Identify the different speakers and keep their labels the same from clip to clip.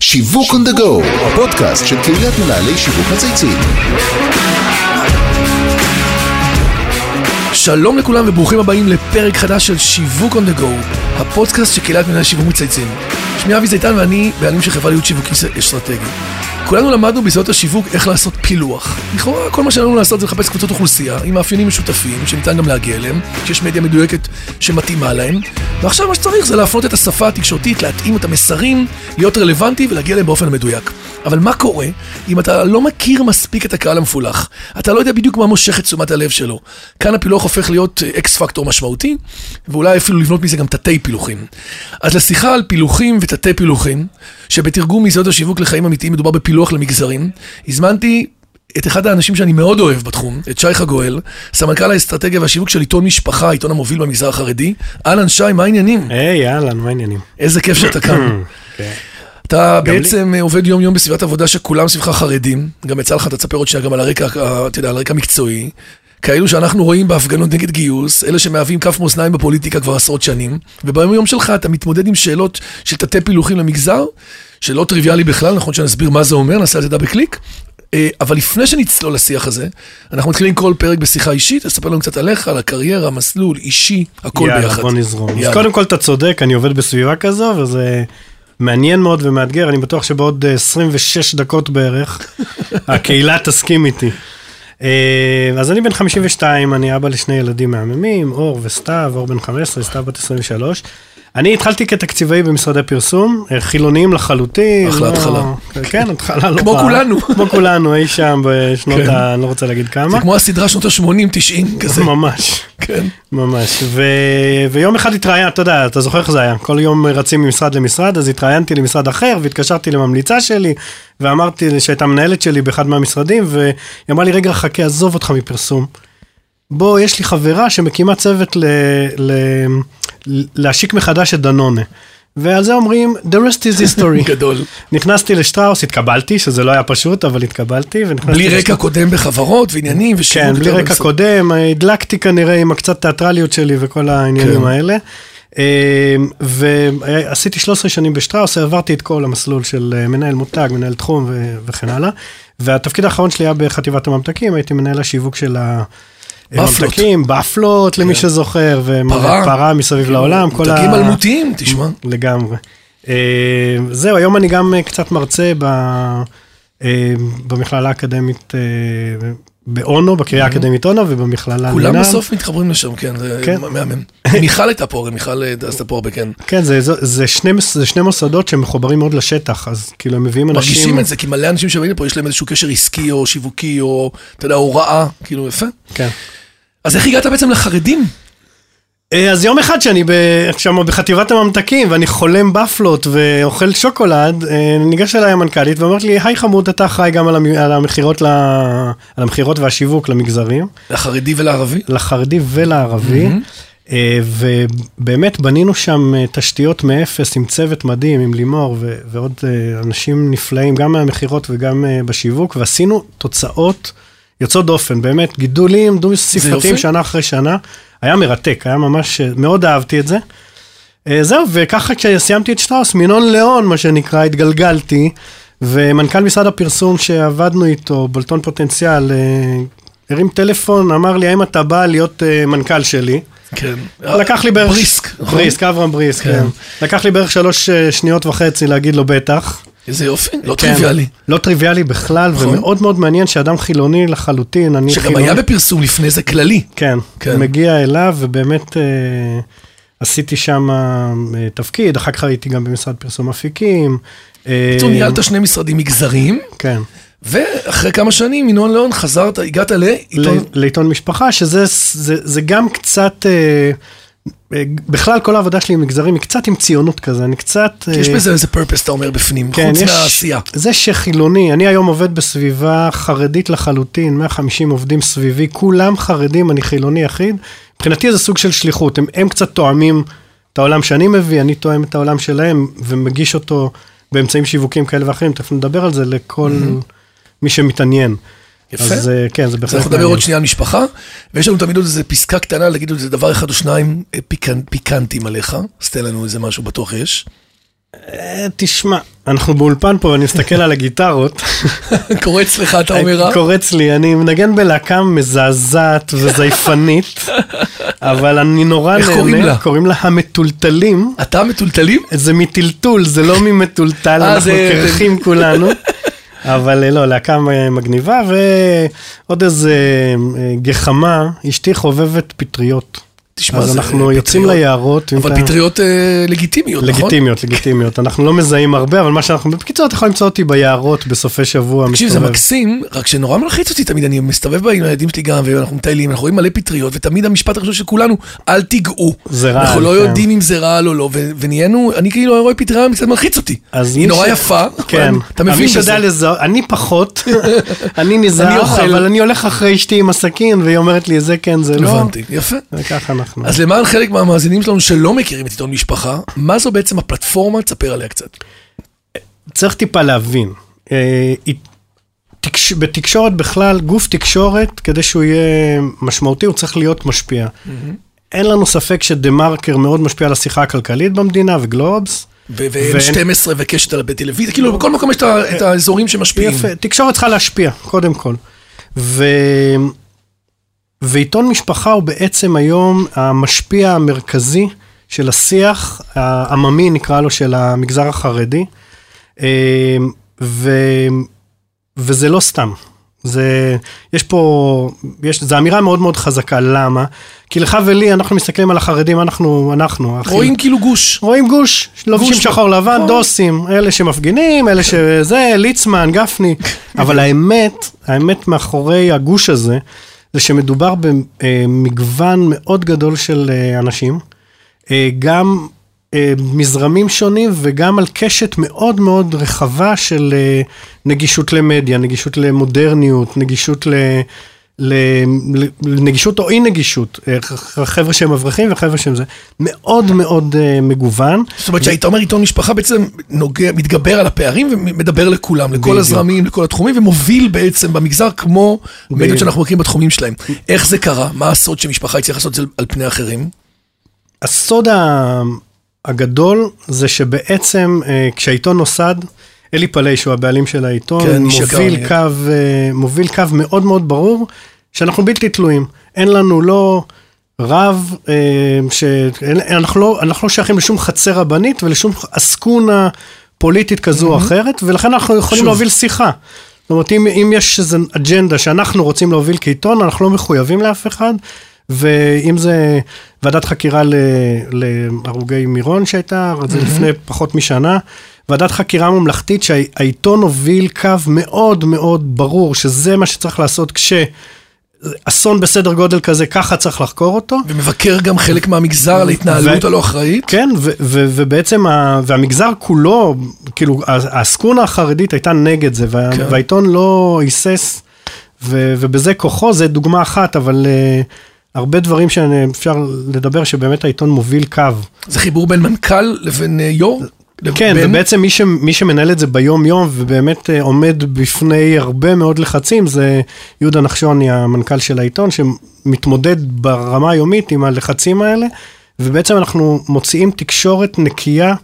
Speaker 1: שיווק on the go, הפודקאסט של קהילת מנהלי שיווק מצייצים.
Speaker 2: שלום לכולם וברוכים הבאים לפרק חדש של שיווק on the go, הפודקאסט של קהילת מנהלי שיווק מצייצים. שמי אבי זיתן ואני בעלים של חברה להיות שיווקי אסטרטגי. כולנו למדנו ביסודות השיווק איך לעשות פילוח. לכאורה כל מה שלנו לעשות זה לחפש קבוצות אוכלוסייה עם מאפיינים משותפים שניתן גם להגיע אליהם, שיש מדיה מדויקת שמתאימה להם, ועכשיו מה שצריך זה להפנות את השפה התקשורתית, להתאים את המסרים, להיות רלוונטי ולהגיע אליהם באופן המדויק. אבל מה קורה אם אתה לא מכיר מספיק את הקהל המפולח? אתה לא יודע בדיוק מה מושך את תשומת הלב שלו. כאן הפילוח הופך להיות אקס פקטור משמעותי, ואולי אפילו לבנות מזה גם תתי פילוחים. אז לשיחה על פילוחים ותתי פילוחים, שבתרגום מיסודות השיווק לחיים אמיתיים מדובר בפילוח למגזרים, הזמנתי את אחד האנשים שאני מאוד אוהב בתחום, את שי חגואל, סמנכ"ל האסטרטגיה והשיווק של עיתון משפחה, העיתון המוביל במגזר החרדי. אהלן שי, מה העניינים?
Speaker 3: היי, אהלן, מה העניינים?
Speaker 2: איזה כיף שאתה כאן.
Speaker 3: כן.
Speaker 2: אתה בעצם עובד יום יום בסביבת עבודה שכולם סביבך חרדים, גם יצא לך, תספר עוד שנייה גם על הרקע, אה, אתה יודע, על רקע מקצועי. כאלו שאנחנו רואים בהפגנות נגד גיוס, אלה שמהווים כף מאזניים בפוליטיקה כבר עשרות שנים, וביום יום שלך אתה מתמודד עם שאלות של תתי פילוחים למגזר, שלא טריוויאלי בכלל, נכון שנסביר מה זה אומר, נעשה על זה דאבל קליק. אה, אבל לפני שנצלול לשיח הזה, אנחנו מתחילים כל פרק בשיחה אישית, תספר לנו קצת עליך, על הקריירה, מסלול, אישי, הכל
Speaker 3: יאללה,
Speaker 2: ביחד.
Speaker 3: בוא נזרום. אז
Speaker 2: יאללה.
Speaker 3: קודם כל אתה צודק, אני עובד בסביבה כזו, וזה מעניין מאוד ומאתגר, אני בטוח שבעוד אה, 26 דקות בערך, הקהילה תסכים איתי. אה, אז אני בן 52, אני אבא לשני ילדים מהממים, אור וסתיו, אור בן 15, סתיו בת 23. אני התחלתי כתקציבאי במשרדי פרסום, אה, חילוניים לחלוטין.
Speaker 2: אחלה
Speaker 3: לא-
Speaker 2: התחלה.
Speaker 3: כן, התחלה לא
Speaker 2: כמו. כולנו.
Speaker 3: כמו כולנו, אי שם בשנות
Speaker 2: כן.
Speaker 3: ה... אני לא רוצה להגיד כמה.
Speaker 2: זה כמו הסדרה שנות ה-80-90 כזה.
Speaker 3: ממש.
Speaker 2: כן.
Speaker 3: ממש. ויום אחד התראיינתי, אתה יודע, אתה זוכר איך זה היה, כל יום רצים ממשרד למשרד, אז התראיינתי למשרד אחר, והתקשרתי לממליצה שלי, ואמרתי שהייתה מנהלת שלי באחד מהמשרדים, והיא אמרה לי, רגע, חכה, עזוב אותך מפרסום. בוא, יש לי חברה שמקימה צוות ל... להשיק מחדש את דנונה. ועל זה אומרים, the rest is history.
Speaker 2: גדול.
Speaker 3: נכנסתי לשטראוס, התקבלתי, שזה לא היה פשוט, אבל התקבלתי.
Speaker 2: בלי
Speaker 3: לשטראוס.
Speaker 2: רקע קודם בחברות ועניינים ושיווק.
Speaker 3: כן, בלי רקע. קודם, הדלקתי כנראה עם הקצת תיאטרליות שלי וכל העניינים
Speaker 2: כן.
Speaker 3: האלה. אה, ועשיתי 13 שנים בשטראוס, העברתי את כל המסלול של אה, מנהל מותג, מנהל תחום וכן הלאה. והתפקיד האחרון שלי היה בחטיבת הממתקים, הייתי מנהל השיווק של
Speaker 2: בפלות.
Speaker 3: הממתקים, בפלות למי
Speaker 2: כן.
Speaker 3: שזוכר,
Speaker 2: פרה.
Speaker 3: ופרה מסביב לעולם, כל
Speaker 2: מותגים אלמותיים, תשמע.
Speaker 3: לגמרי. אה, זהו, היום אני גם אה, קצת מרצה ב, אה, במכללה האקדמית באונו, בקריה האקדמית אונו ובמכללה
Speaker 2: כולם
Speaker 3: לינם.
Speaker 2: בסוף מתחברים לשם, כן, זה
Speaker 3: כן.
Speaker 2: מהמם. מיכל הייתה פה, הרי מיכל עשתה פה הרבה, כן.
Speaker 3: כן, זה, זה, זה, שני, מס- זה שני מוסדות שמחוברים מאוד לשטח, אז כאילו הם מביאים אנשים...
Speaker 2: מרגישים את זה, כי מלא אנשים שבאים לפה, יש להם איזשהו קשר עסקי או שיווקי, או, אתה יודע, הוראה, כאילו, יפה.
Speaker 3: כן.
Speaker 2: אז איך הגעת בעצם לחרדים?
Speaker 3: אה, אז יום אחד שאני ב- שם בחטיבת הממתקים ואני חולם בפלות ואוכל שוקולד, אה, ניגש אליי המנכ"לית ואומרת לי, היי חמוד, אתה אחראי גם על המ- על המכירות ל- על המכירות והשיווק למגזרים.
Speaker 2: לחרדי ולערבי?
Speaker 3: לחרדי ולערבי. אה, ובאמת בנינו שם תשתיות מאפס עם צוות מדהים, עם לימור ו- ועוד אנשים נפלאים, גם מהמכירות וגם בשיווק, ועשינו תוצאות יוצאות דופן, באמת גידולים דו
Speaker 2: יופי.
Speaker 3: ספרתיים שנה אחרי שנה. היה מרתק, היה ממש, אה, מאוד אהבתי את זה. אה, זהו, וככה כשסיימתי את שטראוס, מינון ליאון, מה שנקרא, התגלגלתי, ומנכ"ל משרד הפרסום שעבדנו איתו, בולטון פוטנציאל, אה, הרים טלפון, אמר לי, האם אתה בא להיות מנכ"ל שלי?
Speaker 2: כן.
Speaker 3: לקח לי בערך...
Speaker 2: בריסק, נכון?
Speaker 3: בריסק, אברהם בריסק,
Speaker 2: כן.
Speaker 3: כן. לקח לי בערך שלוש שניות וחצי להגיד לו בטח.
Speaker 2: איזה יופי, לא
Speaker 3: כן.
Speaker 2: טריוויאלי.
Speaker 3: לא טריוויאלי בכלל,
Speaker 2: נכון.
Speaker 3: ומאוד מאוד מעניין שאדם חילוני לחלוטין, אני
Speaker 2: שגם
Speaker 3: חילוני.
Speaker 2: היה בפרסום לפני זה כללי.
Speaker 3: כן,
Speaker 2: כן.
Speaker 3: מגיע אליו, ובאמת אה, עשיתי שם אה, תפקיד, אחר כך הייתי גם במשרד פרסום אפיקים. אה,
Speaker 2: פתאום ניהלת שני משרדים מגזריים,
Speaker 3: כן,
Speaker 2: ואחרי כמה שנים, ינון ליאון, חזרת, הגעת לעיתון...
Speaker 3: לעיתון משפחה, שזה זה, זה גם קצת, אה, אה, בכלל כל העבודה שלי עם מגזרים היא קצת עם ציונות כזה, אני קצת...
Speaker 2: יש
Speaker 3: אה,
Speaker 2: בזה איזה פרפס, אתה אומר, בפנים,
Speaker 3: כן,
Speaker 2: חוץ
Speaker 3: יש-
Speaker 2: מהעשייה.
Speaker 3: זה שחילוני, אני היום עובד בסביבה חרדית לחלוטין, 150 עובדים סביבי, כולם חרדים, אני חילוני יחיד. מבחינתי זה סוג של שליחות, הם, הם קצת תואמים את העולם שאני מביא, אני תואם את העולם שלהם ומגיש אותו באמצעים שיווקיים כאלה ואחרים, תכף נדבר על זה לכל מי שמתעניין.
Speaker 2: יפה.
Speaker 3: אז אה, כן, זה
Speaker 2: אז
Speaker 3: בהחלט
Speaker 2: אנחנו נדבר
Speaker 3: מעניין.
Speaker 2: עוד שנייה על משפחה, ויש לנו תמיד עוד איזה פסקה קטנה להגיד עוד איזה דבר אחד או שניים אה, פיקנ- פיקנטים עליך, אז תן לנו איזה משהו, בטוח יש.
Speaker 3: אה, תשמע, אנחנו באולפן פה ואני מסתכל על הגיטרות.
Speaker 2: קורץ לך, אתה אומר, אה?
Speaker 3: קורץ לי, אני מנגן בלהקה מזעזעת וזייפנית, אבל אני נורא
Speaker 2: איך
Speaker 3: נהנה.
Speaker 2: קוראים לה?
Speaker 3: קוראים לה המטולטלים.
Speaker 2: אתה מטולטלים?
Speaker 3: זה מטלטול, זה לא ממטולטל, אנחנו קרחים כולנו. אבל אה, לא, להקה מגניבה, ועוד איזה אה, גחמה, אשתי חובבת פטריות.
Speaker 2: תשמע,
Speaker 3: אז אנחנו יוצאים
Speaker 2: פטריות.
Speaker 3: ליערות. אם
Speaker 2: אבל
Speaker 3: אתה-
Speaker 2: פטריות אה, לגיטימיות, נכון?
Speaker 3: לגיטימיות, לגיטימיות. אנחנו לא מזהים הרבה, אבל מה שאנחנו... בקיצור, אתה יכול למצוא אותי ביערות בסופי שבוע.
Speaker 2: תקשיב, זה. מקסים, רק שנורא מלחיץ אותי תמיד, אני מסתובב עם הילדים שלי גם, ואנחנו מטיילים, אנחנו רואים מלא פטריות, ותמיד המשפט הראשון של כולנו, אל תיגעו.
Speaker 3: זה רעל,
Speaker 2: אנחנו לא
Speaker 3: כן.
Speaker 2: יודעים אם זה רעל או לא, ו- ונהיינו, אני כאילו רואה פטריה, קצת מלחיץ אותי. היא נורא
Speaker 3: ש-
Speaker 2: יפה,
Speaker 3: כן.
Speaker 2: אתה מבין שזה.
Speaker 3: לזהות, אני פחות, אני נזהר. אבל אני הולך אחרי אשתי עם הסכין, והיא אומרת לי, זה כן, זה לא.
Speaker 2: הבנתי, יפה.
Speaker 3: וככה אנחנו.
Speaker 2: אז למען חלק מהמאזינים שלנו שלא מכירים את עיתון משפחה, מה זו בעצם הפלטפורמה? תספר עליה קצת.
Speaker 3: צריך טיפה להבין. אה, תקש... בתקשורת בכלל, גוף תקשורת, כדי שהוא יהיה משמעותי, הוא צריך להיות משפיע. אין לנו ספק שדה מרקר מאוד משפיע על השיחה הכלכלית במדינה, וגלובס.
Speaker 2: ו-
Speaker 3: ואין-
Speaker 2: ו-12 וקשת על בטלוויזיה, כאילו בכל מקום יש את האזורים שמשפיעים.
Speaker 3: יפה, תקשורת צריכה להשפיע, קודם כל. ו... ועיתון משפחה הוא בעצם היום המשפיע המרכזי של השיח העממי, נקרא לו, של המגזר החרדי. אה, ו... וזה לא סתם. זה, יש פה, יש, זו אמירה מאוד מאוד חזקה, למה? כי לך ולי, אנחנו מסתכלים על החרדים, אנחנו, אנחנו, האחים.
Speaker 2: רואים כאילו גוש.
Speaker 3: רואים גוש, לובשים שחור לבן,
Speaker 2: נכון.
Speaker 3: דוסים, אלה שמפגינים, אלה שזה, ליצמן, גפני. אבל האמת, האמת מאחורי הגוש הזה, זה שמדובר במגוון מאוד גדול של אה, אנשים, אה, גם אה, מזרמים שונים וגם על קשת מאוד מאוד רחבה של נגישות למדיה, נגישות למודרניות, נגישות ל... לנגישות או אי נגישות, אה, חבר'ה שהם אברכים וחבר'ה שהם זה, מאוד מאוד אה, מגוון.
Speaker 2: זאת אומרת שהיית אומר עיתון משפחה בעצם נוגע, מתגבר על הפערים ומדבר לכולם, לכל. הזרמים, לכל התחומים, ומוביל בעצם במגזר כמו מדיות. שאנחנו מכירים בתחומים שלהם. איך זה קרה? מה הסוד שמשפחה הצליחה לעשות את זה על פני אחרים?
Speaker 3: הסוד הגדול זה שבעצם אה, כשהעיתון נוסד, אלי פלאי, שהוא הבעלים של העיתון,
Speaker 2: כן,
Speaker 3: מוביל. קו, אה, מוביל קו מאוד מאוד ברור, שאנחנו בלתי תלויים. אין לנו לא רב, אה, ש... אנחנו, לא, אנחנו לא שייכים לשום חצר רבנית ולשום עסקונה פוליטית כזו או אחרת, ולכן אנחנו יכולים
Speaker 2: שוב.
Speaker 3: להוביל שיחה. זאת אומרת, אם, אם יש איזו אג'נדה שאנחנו רוצים להוביל כעיתון, אנחנו לא מחויבים לאף אחד, ואם זה ועדת חקירה להרוגי מירון שהייתה, זה לפני פחות משנה, ועדת חקירה ממלכתית שהעיתון הוביל קו מאוד מאוד ברור, שזה מה שצריך לעשות כש... אסון בסדר גודל כזה, ככה צריך לחקור אותו.
Speaker 2: ומבקר גם חלק מהמגזר על ההתנהלות
Speaker 3: ו-
Speaker 2: הלא אחראית.
Speaker 3: כן, ו- ו- ובעצם, ה- והמגזר כולו, כאילו, העסקונה החרדית הייתה נגד זה, וה-
Speaker 2: כן.
Speaker 3: והעיתון לא היסס, ו- ובזה כוחו, זה דוגמה אחת, אבל uh, הרבה דברים שאפשר לדבר שבאמת העיתון מוביל קו.
Speaker 2: זה חיבור בין מנכ"ל לבין אה, יו"ר?
Speaker 3: כן,
Speaker 2: לבין-
Speaker 3: ובעצם מי, ש, מי שמנהל את זה ביום-יום ובאמת אה, עומד בפני הרבה מאוד לחצים, זה יהודה נחשוני, המנכ"ל של העיתון, שמתמודד ברמה היומית עם הלחצים האלה, ובעצם אנחנו מוציאים תקשורת נקייה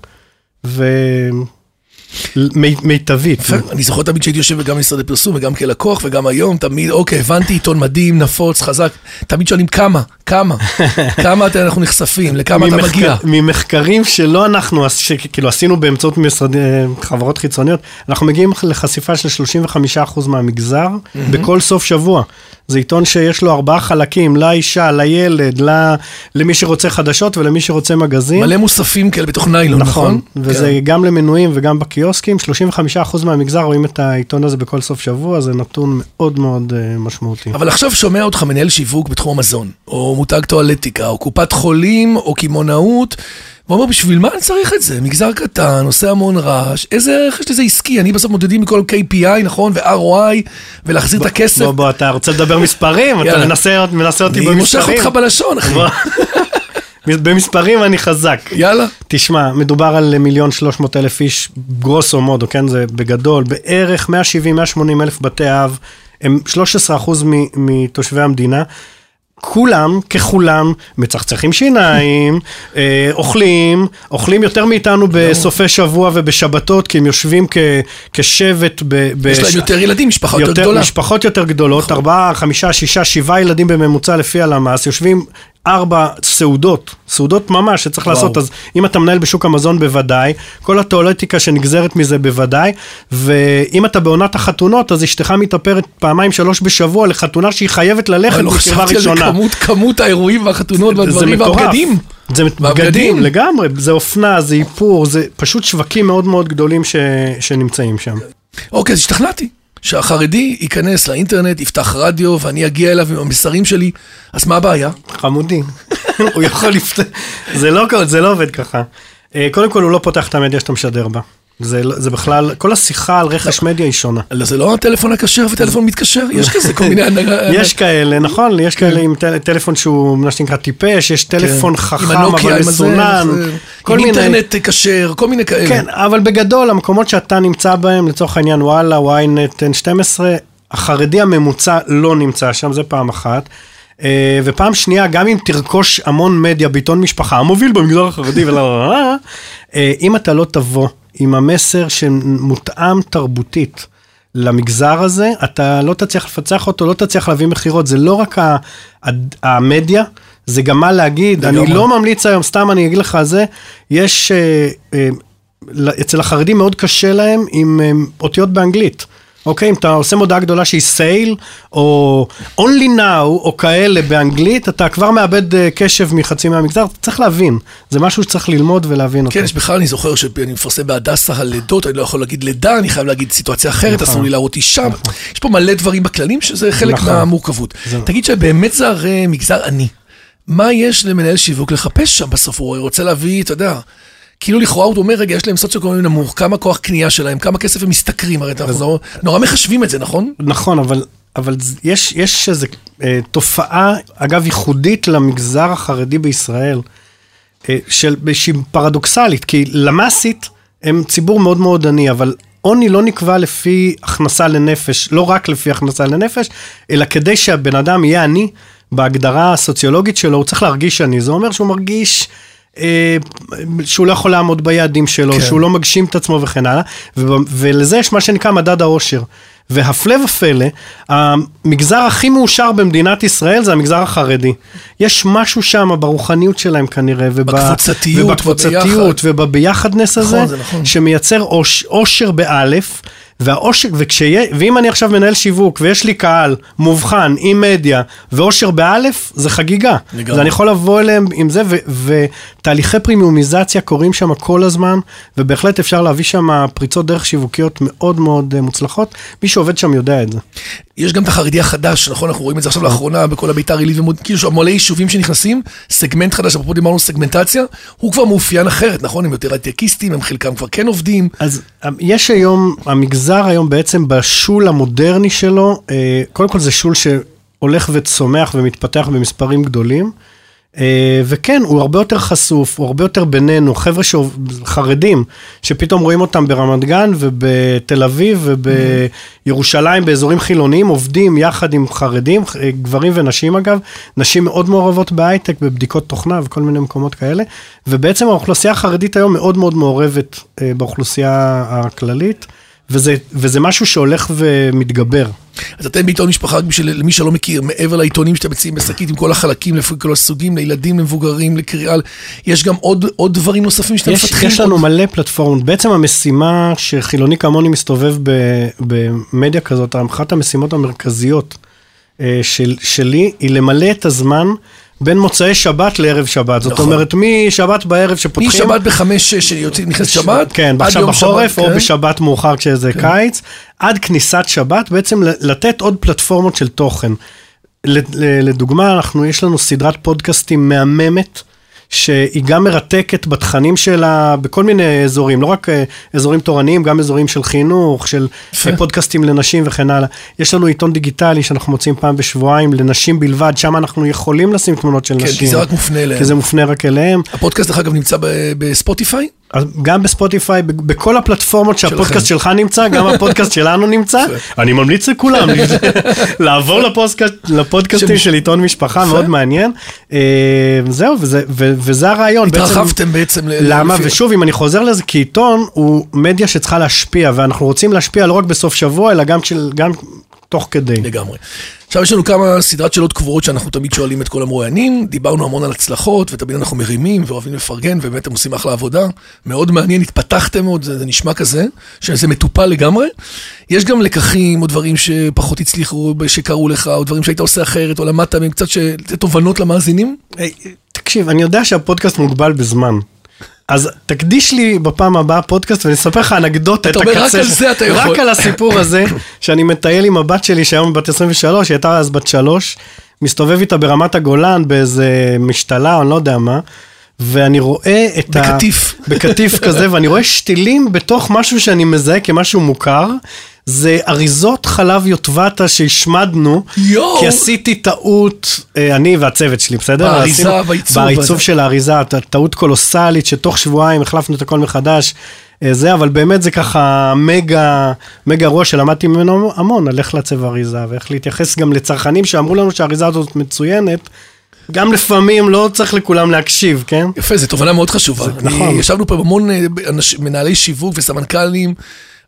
Speaker 3: ומיטבית.
Speaker 2: יפה, אני זוכר תמיד שהייתי יושב גם במשרדי פרסום וגם כלקוח וגם היום, תמיד, אוקיי, הבנתי, עיתון מדהים, נפוץ, חזק, תמיד שואלים כמה, כמה, כמה אתה- אנחנו נחשפים, לכמה אתה
Speaker 3: ממחקר-
Speaker 2: מגיע.
Speaker 3: ממחקרים שלא אנחנו, שכאילו עשינו באמצעות משרדי, חברות חיצוניות, אנחנו מגיעים לחשיפה של 35% מהמגזר בכל סוף שבוע. זה עיתון שיש לו ארבעה חלקים, לאישה, לילד, ל- למי שרוצה חדשות ולמי שרוצה מגזין.
Speaker 2: מלא מוספים כאלה בתוך ניילון, נכון?
Speaker 3: נכון, וזה
Speaker 2: כן.
Speaker 3: גם למנויים וגם בקיוסקים, 35% מהמגזר רואים את העיתון הזה בכל סוף שבוע, זה נתון מאוד מאוד אה, משמעותי.
Speaker 2: אבל עכשיו שומע אותך מנהל שיווק בתחום המזון, או מותג טואלטיקה, או קופת חולים, או קמעונאות, ואומר, בשביל מה אני צריך את זה? מגזר קטן, עושה המון רעש, איזה ערך יש לזה עסקי? אני בסוף מודדים מכל KPI, נכון? ו-ROI, ולהחזיר את הכסף.
Speaker 3: בוא, בוא, אתה רוצה לדבר מספרים? אתה. מנסה מנסה אותי
Speaker 2: אני
Speaker 3: במספרים?
Speaker 2: מושך אותך בלשון, אחי.
Speaker 3: במספרים אני חזק.
Speaker 2: יאללה.
Speaker 3: תשמע, מדובר על מיליון שלוש מאות אלף איש, גרוסו מודו, כן? זה בגדול, בערך 170-180 אלף בתי אב, הם 13 אחוז מתושבי המדינה. כולם, ככולם, מצחצחים שיניים, אה, אוכלים, אוכלים יותר מאיתנו בסופי שבוע ובשבתות, כי הם יושבים כ, כשבט. ב, ב,
Speaker 2: יש להם יותר ילדים, משפחה יותר
Speaker 3: יותר,
Speaker 2: גדולה.
Speaker 3: משפחות יותר גדולות,
Speaker 2: נכון.
Speaker 3: ארבעה, חמישה, שישה, שבעה ילדים בממוצע לפי הלמ"ס, יושבים ארבע סעודות, סעודות ממש שצריך
Speaker 2: וואו.
Speaker 3: לעשות, אז אם אתה מנהל בשוק המזון בוודאי, כל התיאולטיקה שנגזרת מזה בוודאי, ואם אתה בעונת החתונות, אז אשתך מתאפרת פעמיים שלוש בשבוע לחתונה שהיא חייבת ללכת
Speaker 2: אני לא
Speaker 3: בקרבה
Speaker 2: חשבתי על
Speaker 3: ראשונה.
Speaker 2: כמות- כמות האירועים והחתונות והדברים. והבגדים.
Speaker 3: זה. בגדים לגמרי, זה אופנה, זה איפור, זה פשוט שווקים מאוד מאוד גדולים ש... שנמצאים שם.
Speaker 2: אוקיי, אז השתכנעתי. שהחרדי ייכנס לאינטרנט, יפתח רדיו, ואני אגיע אליו עם המסרים שלי, אז מה הבעיה?
Speaker 3: חמודי, הוא יכול לפתח, זה לא, זה לא עובד ככה. אה, קודם כל הוא לא פותח את המדיה שאתה משדר בה. זה, לא- זה בכלל, כל השיחה על רכש מדיה היא שונה.
Speaker 2: אלא זה לא הטלפון הכשר וטלפון מתקשר? יש כזה כל מיני...
Speaker 3: יש כאלה, נכון, יש כאלה עם טל- טלפון שהוא מה שנקרא טיפש, יש טלפון
Speaker 2: כן. עם
Speaker 3: חכם אבל מסונן, כל
Speaker 2: עם
Speaker 3: מיני,
Speaker 2: אינטרנט כשר, כל מיני כאלה.
Speaker 3: כן, אבל בגדול המקומות שאתה נמצא בהם, לצורך העניין וואלה, ynet, N12, החרדי הממוצע לא נמצא שם, זה פעם אחת. אה, ופעם שנייה, גם אם תרכוש המון מדיה בעיתון משפחה, המוביל במגזר החרדי לא, לא, אה, אם אתה לא תבוא עם המסר שמותאם תרבותית למגזר הזה, אתה לא תצליח לפצח אותו, לא תצליח להביא מכירות, זה לא רק ה- המדיה, זה גם מה להגיד, אני. לא ממליץ היום, סתם אני אגיד לך זה, יש, אה, אה, אצל החרדים מאוד קשה להם עם אה, אותיות באנגלית. אוקיי, אם אתה עושה מודעה גדולה שהיא סייל, או only now, או כאלה באנגלית, אתה כבר מאבד אה, קשב מחצי מהמגזר, צריך להבין, זה משהו שצריך ללמוד ולהבין אותו.
Speaker 2: כן, יש בכלל, אני זוכר שאני מפרסם בהדסה הלידות, אני לא יכול להגיד לידה, אני חייב להגיד סיטואציה אחרת,
Speaker 3: נכון.
Speaker 2: אסור לי להראות אישה. יש פה מלא דברים בכללים שזה חלק
Speaker 3: נכון.
Speaker 2: מהמורכבות. תגיד שבאמת זה הרי מגזר עני. מה יש למנהל שיווק לחפש שם בסוף? הוא רוצה להביא, אתה יודע, כאילו לכאורה הוא אומר, רגע, יש להם סוציו-אקונומי נמוך, כמה כוח קנייה שלהם, כמה כסף הם משתכרים, הרי אנחנו נורא- נורא מחשבים את זה, נכון?
Speaker 3: נכון, אבל, אבל יש, יש איזו אה, תופעה, אגב, ייחודית למגזר החרדי בישראל, אה, של, שהיא פרדוקסלית, כי למ"סית הם ציבור מאוד מאוד עני, אבל עוני לא נקבע לפי הכנסה לנפש, לא רק לפי הכנסה לנפש, אלא כדי שהבן אדם יהיה עני, בהגדרה הסוציולוגית שלו, הוא צריך להרגיש עני. זה אומר שהוא מרגיש... אה, שהוא לא יכול לעמוד ביעדים שלו,
Speaker 2: כן.
Speaker 3: שהוא לא מגשים את עצמו וכן הלאה, ולזה יש מה שנקרא מדד העושר. והפלא ופלא, המגזר הכי מאושר במדינת ישראל זה המגזר החרדי. יש משהו שם ברוחניות שלהם כנראה, וב-
Speaker 2: בקבוצתיות,
Speaker 3: ובקבוצתיות, ובביחדנס הזה,
Speaker 2: נכון, זה נכון.
Speaker 3: שמייצר אוש, אושר באלף, והאושר, וכשיהיה, ואם אני עכשיו מנהל שיווק, ויש לי קהל מובחן עם מדיה, ואושר באלף, זה חגיגה.
Speaker 2: לגמרי.
Speaker 3: אז אני יכול לבוא אליהם עם זה, ותהליכי פרימיומיזציה קורים שם כל הזמן, ובהחלט אפשר להביא שם פריצות דרך שיווקיות מאוד מאוד אה, מוצלחות. מי שעובד שם יודע את זה.
Speaker 2: יש גם את החרדי החדש, נכון? אנחנו רואים את זה עכשיו לאחרונה בכל הביתר עילית ומוד, כאילו מלא יישובים שנכנסים, סגמנט חדש, אפרופו דיברנו סגמנטציה, הוא כבר מאופיין אחרת, נכון? הם יותר הייטקיסטים, הם חלקם כבר כן עובדים.
Speaker 3: אז אה, יש היום, המגזר היום בעצם בשול המודרני שלו, אה, קודם כל זה שול שהולך וצומח ומתפתח במספרים גדולים. אה, וכן, הוא הרבה יותר חשוף, הוא הרבה יותר בינינו, חבר'ה חרדים, שפתאום רואים אותם ברמת גן ובתל אביב ובירושלים, באזורים חילוניים, עובדים יחד עם חרדים, אה, גברים ונשים אגב, נשים מאוד מעורבות בהייטק, בבדיקות תוכנה וכל מיני מקומות כאלה, ובעצם האוכלוסייה החרדית היום מאוד מאוד מעורבת אה, באוכלוסייה הכללית, וזה, וזה משהו שהולך ומתגבר.
Speaker 2: אז אתם בעיתון משפחה, רק בשביל למי שלא מכיר, מעבר לעיתונים שאתם מציעים בשקית עם כל החלקים, לפי כל הסוגים, לילדים, למבוגרים, לקריאה, יש גם עוד, עוד דברים נוספים שאתם
Speaker 3: יש,
Speaker 2: מפתחים?
Speaker 3: יש לנו
Speaker 2: עוד...
Speaker 3: מלא פלטפורמות. בעצם המשימה שחילוני כמוני מסתובב ב, במדיה כזאת, אחת המשימות המרכזיות אה, של, שלי היא למלא את הזמן בין מוצאי שבת לערב שבת. זאת
Speaker 2: נכון.
Speaker 3: אומרת, משבת בערב שפותחים...
Speaker 2: משבת בחמש, שש, שיוצאים, נכנס שבת,
Speaker 3: כן,
Speaker 2: עד
Speaker 3: עכשיו
Speaker 2: יום
Speaker 3: בחורף,
Speaker 2: שבת,
Speaker 3: או
Speaker 2: כן.
Speaker 3: בשבת מאוחר כשזה קיץ, עד כניסת שבת, בעצם לתת עוד פלטפורמות של תוכן. לדוגמה, אנחנו, יש לנו סדרת פודקאסטים מהממת. שהיא גם מרתקת בתכנים שלה בכל מיני אזורים, לא רק אה, אזורים תורניים, גם אזורים של חינוך, של. אה, פודקאסטים לנשים וכן הלאה. יש לנו עיתון דיגיטלי שאנחנו מוצאים פעם בשבועיים לנשים בלבד, שם אנחנו יכולים לשים תמונות של
Speaker 2: כן,
Speaker 3: נשים.
Speaker 2: כי זה רק מופנה אליהם.
Speaker 3: כי זה מופנה רק אליהם.
Speaker 2: הפודקאסט, דרך אגב, נמצא ב- בספוטיפיי?
Speaker 3: אז גם בספוטיפיי, בכל הפלטפורמות שהפודקאסט. שלך נמצא, גם הפודקאסט שלנו נמצא. אני ממליץ לכולם לעבור לפודקאסט, לפודקאסטים של עיתון משפחה, מאוד מעניין. אה, זהו, וזה- הרעיון.
Speaker 2: התרחבתם בעצם.
Speaker 3: למה? ושוב, אם אני חוזר לזה, כי עיתון הוא מדיה שצריכה להשפיע, ואנחנו רוצים להשפיע לא רק בסוף שבוע, אלא גם תוך כדי.
Speaker 2: לגמרי. עכשיו יש לנו כמה סדרת שאלות קבועות שאנחנו תמיד שואלים את כל המרואיינים. דיברנו המון על הצלחות, ותמיד אנחנו מרימים ואוהבים לפרגן, ובאמת הם עושים אחלה עבודה. מאוד מעניין, התפתחתם מאוד, זה, זה נשמע כזה, שזה מטופל לגמרי. יש גם לקחים או דברים שפחות הצליחו, שקרו לך, או דברים שהיית עושה אחרת, או למדת מהם קצת ש... תובנות למאזינים.
Speaker 3: היי, תקשיב, אני יודע שהפודקאסט מוגבל בזמן. אז תקדיש לי בפעם הבאה פודקאסט ואני אספר לך אנקדוטה,
Speaker 2: אתה
Speaker 3: את
Speaker 2: אומר, רק
Speaker 3: הקצה
Speaker 2: על זה אתה יכול.
Speaker 3: רק על הסיפור הזה, שאני מטייל עם הבת שלי שהיום בת 23, היא הייתה אז בת 3, מסתובב איתה ברמת הגולן באיזה משתלה אני לא יודע מה, ואני רואה את ה...
Speaker 2: בקטיף.
Speaker 3: בקטיף כזה, ואני רואה שתילים בתוך משהו שאני מזהה כמשהו מוכר. זה אריזות חלב יוטבתה שהשמדנו,
Speaker 2: יואו.
Speaker 3: כי עשיתי טעות, אה, אני והצוות שלי, בסדר?
Speaker 2: באריזה, בעיצוב,
Speaker 3: בעיצוב. של האריזה, טעות קולוסלית, שתוך שבועיים החלפנו את הכל מחדש. אה, זה, אבל באמת זה ככה מגה, מגה ראש שלמדתי ממנו המון על איך לעצב אריזה, ואיך להתייחס גם לצרכנים שאמרו לנו שהאריזה הזאת מצוינת. גם לפעמים לא צריך לכולם להקשיב, כן?
Speaker 2: יפה, זו תובנה מאוד חשובה.
Speaker 3: זה- נכון.
Speaker 2: ישבנו פה המון אה, אנש- מנהלי שיווק וסמנכ"לים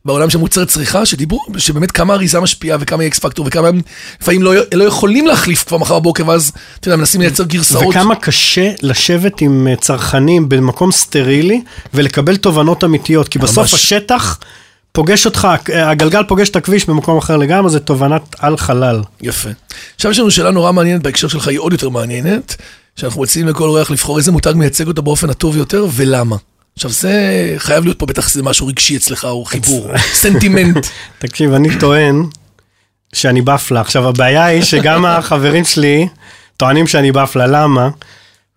Speaker 2: בעולם של מוצרי צריכה, שדיברו שבאמת כמה אריזה משפיעה וכמה היא אקס פקטור וכמה הם לפעמים לא, לא יכולים להחליף כבר מחר בבוקר, ואז אתה יודע, מנסים לייצר גרסאות.
Speaker 3: וכמה קשה לשבת עם אה, צרכנים במקום סטרילי ולקבל תובנות אמיתיות, כי בסוף
Speaker 2: ממש.
Speaker 3: השטח פוגש אותך, הגלגל פוגש את הכביש במקום אחר לגמרי, זה תובנת על חלל.
Speaker 2: יפה. עכשיו יש לנו שאלה נורא מעניינת בהקשר שלך, היא עוד יותר מעניינת, שאנחנו מציעים לכל אורח לבחור איזה מותג מייצג אותו באופן הטוב יותר ולמה. עכשיו זה חייב להיות פה בטח איזה משהו רגשי אצלך, או חיבור, סנטימנט.
Speaker 3: תקשיב, אני טוען שאני באפלה. עכשיו, הבעיה היא שגם החברים שלי טוענים שאני באפלה, למה?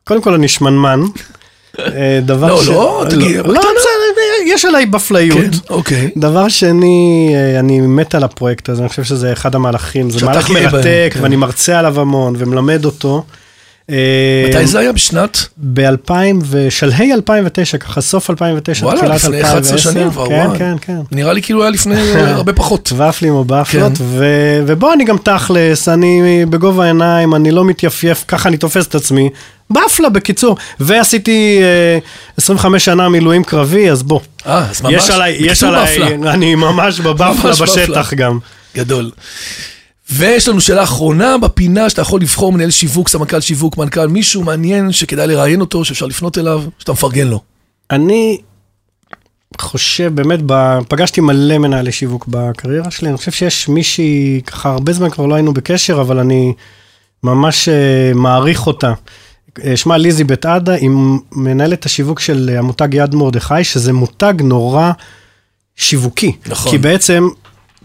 Speaker 3: קודם כל אני שמנמן. אה, דבר
Speaker 2: לא,
Speaker 3: ש...
Speaker 2: לא, תגיד,
Speaker 3: לא,
Speaker 2: בקטנה.
Speaker 3: בסדר, יש עליי בפליות.
Speaker 2: כן, אוקיי.
Speaker 3: דבר שני, אה, אני מת על הפרויקט הזה, אני חושב שזה אחד המהלכים, זה מהלך מרתק,
Speaker 2: כן.
Speaker 3: ואני מרצה עליו המון ומלמד אותו. אה,
Speaker 2: מתי זה היה? בשנת?
Speaker 3: ב-2000 ושלהי 2009, ככה סוף 2009,
Speaker 2: וואלה,
Speaker 3: תחילת
Speaker 2: לפני
Speaker 3: 2010.
Speaker 2: 11 שנים כבר,
Speaker 3: כן,
Speaker 2: וואי.
Speaker 3: כן, כן.
Speaker 2: נראה לי כאילו היה לפני הרבה פחות.
Speaker 3: ופלים או באפלות,
Speaker 2: כן.
Speaker 3: ו- ובוא אני גם תכלס, אני בגובה העיניים, אני לא מתייפייף, ככה אני תופס את עצמי. באפלה בקיצור, ועשיתי אה, 25 שנה מילואים קרבי, אז בוא.
Speaker 2: אה, אז ממש,
Speaker 3: יש עליי, יש עליי,
Speaker 2: באפלה.
Speaker 3: אני ממש בבאפלה
Speaker 2: ממש
Speaker 3: בשטח
Speaker 2: באפלה.
Speaker 3: גם.
Speaker 2: גדול. ויש לנו שאלה אחרונה בפינה, שאתה יכול לבחור מנהל שיווק, סמנכ"ל שיווק, מנכ"ל, מישהו מעניין שכדאי לראיין אותו, שאפשר לפנות אליו, שאתה מפרגן לו.
Speaker 3: אני חושב, באמת, ב- פגשתי מלא מנהלי שיווק בקריירה שלי, אני חושב שיש מישהי, ככה הרבה זמן כבר לא היינו בקשר, אבל אני ממש אה, מעריך אותה. אה, שמה ליזי בית עדה, היא מנהלת השיווק של אה, המותג יד מרדכי, שזה מותג נורא שיווקי.
Speaker 2: נכון.
Speaker 3: כי בעצם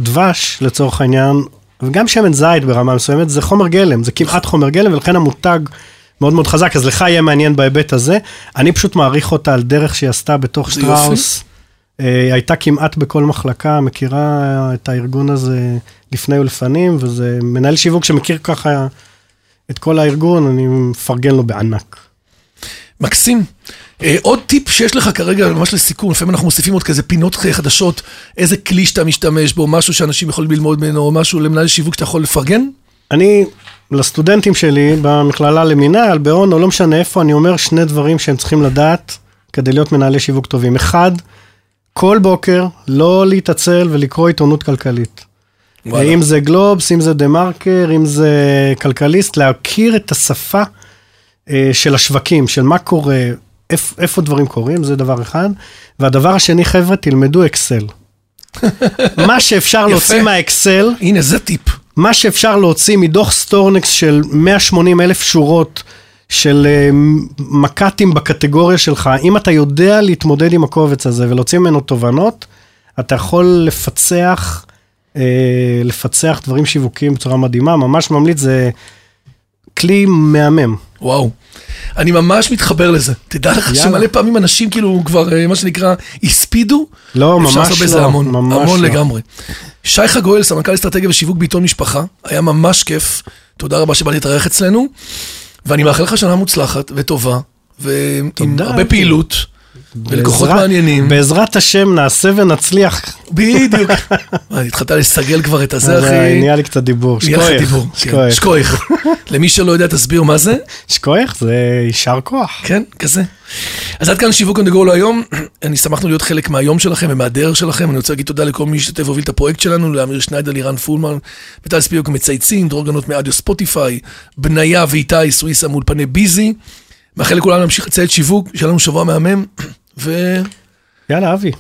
Speaker 3: דבש, לצורך העניין, וגם שמן זית ברמה מסוימת, זה חומר גלם, זה כמעט חומר גלם, ולכן המותג מאוד מאוד חזק, אז לך יהיה מעניין בהיבט הזה. אני פשוט מעריך אותה על דרך שהיא עשתה בתוך. שטראוס. אה, הייתה כמעט בכל מחלקה, מכירה את הארגון הזה לפני ולפנים, וזה מנהל שיווק שמכיר ככה את כל הארגון, אני מפרגן לו בענק.
Speaker 2: מקסים. אה, עוד טיפ שיש לך כרגע, ממש לסיכום, לפעמים אנחנו מוסיפים עוד כזה פינות חדשות, איזה כלי שאתה משתמש בו, משהו שאנשים יכולים ללמוד ממנו, או משהו למנהל שיווק שאתה יכול לפרגן?
Speaker 3: אני, לסטודנטים שלי במכללה למינהל, בהון או לא משנה איפה, אני אומר שני דברים שהם צריכים לדעת כדי להיות מנהלי שיווק טובים. אחד, כל בוקר לא להתעצל ולקרוא עיתונות כלכלית.
Speaker 2: וואלה.
Speaker 3: אם זה גלובס, אם זה דה מרקר, אם זה כלכליסט, להכיר את השפה של השווקים, של מה קורה, איפ, איפה דברים קורים, זה דבר אחד. והדבר השני, חבר'ה, תלמדו אקסל. מה שאפשר להוציא. מהאקסל,
Speaker 2: הנה, זה טיפ.
Speaker 3: מה שאפשר להוציא מדוח StoreNext של 180 אלף שורות של אה, מק"טים בקטגוריה שלך, אם אתה יודע להתמודד עם הקובץ הזה ולהוציא ממנו תובנות, אתה יכול לפצח, אה, לפצח דברים שיווקיים בצורה מדהימה, ממש ממליץ, זה כלי מהמם.
Speaker 2: וואו. אני ממש מתחבר לזה. תדע לך
Speaker 3: יאללה.
Speaker 2: שמלא פעמים אנשים כאילו כבר, אה, מה שנקרא, הספידו.
Speaker 3: לא,
Speaker 2: אפשר
Speaker 3: ממש
Speaker 2: לעשות בזה
Speaker 3: לא,
Speaker 2: המון,
Speaker 3: ממש
Speaker 2: המון
Speaker 3: לא.
Speaker 2: לגמרי. שי חגואל, סמנכ"ל אסטרטגיה ושיווק בעיתון משפחה, היה ממש כיף. תודה רבה שבאת להתארח אצלנו, ואני מאחל לך שנה מוצלחת וטובה, ועם הרבה. פעילות. ולקוחות
Speaker 3: בעזרת-
Speaker 2: מעניינים.
Speaker 3: בעזרת השם נעשה ונצליח.
Speaker 2: בדיוק. התחלת לסגל כבר את הזה,
Speaker 3: אה,
Speaker 2: אחי?
Speaker 3: נהיה לי קצת דיבור. שכוייך,
Speaker 2: דיבור. כן. למי שלא יודע, תסביר מה זה.
Speaker 3: שכוייך זה יישר כוח.
Speaker 2: כן, כזה. אז עד כאן שיווק go להיום. אני שמחנו להיות חלק מהיום שלכם ומהדרך שלכם. אני רוצה להגיד תודה לכל מי שהשתתף והוביל את הפרויקט שלנו, לאמיר שניידר, לירן פולמן, וטל ספיוק מצייצים, דרור גנות מאדיו ספוטיפיי, בניה ואיתי סוויסה מאולפני ביזי. מאחל לכולנו להמשיך לציית שיווק, שיהיה לנו שבוע מהמם, ואנחנו...
Speaker 3: יאללה, אבי,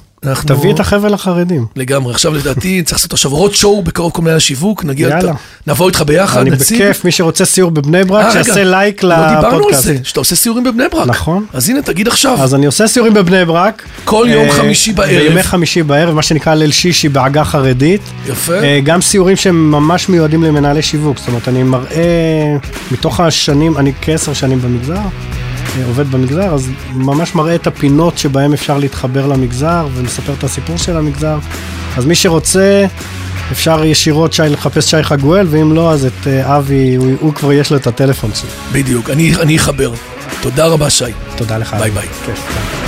Speaker 3: תביא את החבל לחרדים.
Speaker 2: לגמרי. עכשיו לדעתי צריך לעשות עכשיו roadshow בקרב כל מנהלי השיווק, נגיע,
Speaker 3: יאללה.
Speaker 2: נבוא איתך ביחד,
Speaker 3: אני
Speaker 2: נציג.
Speaker 3: בכיף, מי שרוצה סיור בבני ברק,
Speaker 2: אה,
Speaker 3: שיעשה לייק
Speaker 2: לא דיברנו על
Speaker 3: לפודקאסט.
Speaker 2: זה, שאתה עושה סיורים בבני ברק.
Speaker 3: נכון.
Speaker 2: אז הנה, תגיד עכשיו.
Speaker 3: אז אני עושה סיורים בבני ברק.
Speaker 2: כל יום
Speaker 3: אה,
Speaker 2: חמישי בערב.
Speaker 3: בימי חמישי בערב, מה שנקרא ליל שישי בעגה חרדית.
Speaker 2: יפה.
Speaker 3: אה, גם סיורים שהם ממש מיועדים למנהלי שיווק, זאת אומרת, אני מראה, מתוך השנים, אני כעשר שנים במגזר, עובד במגזר, אז ממש מראה את הפינות שבהם אפשר להתחבר למגזר ומספר את הסיפור של המגזר. אז מי שרוצה, אפשר ישירות שי לחפש שי חגואל, ואם לא, אז את אה, אבי, הוא, הוא כבר יש לו את הטלפון שלי.
Speaker 2: בדיוק, אני אני אחבר. תודה רבה, שי.
Speaker 3: תודה לך.
Speaker 2: ביי. ביי.
Speaker 3: כיף, ביי.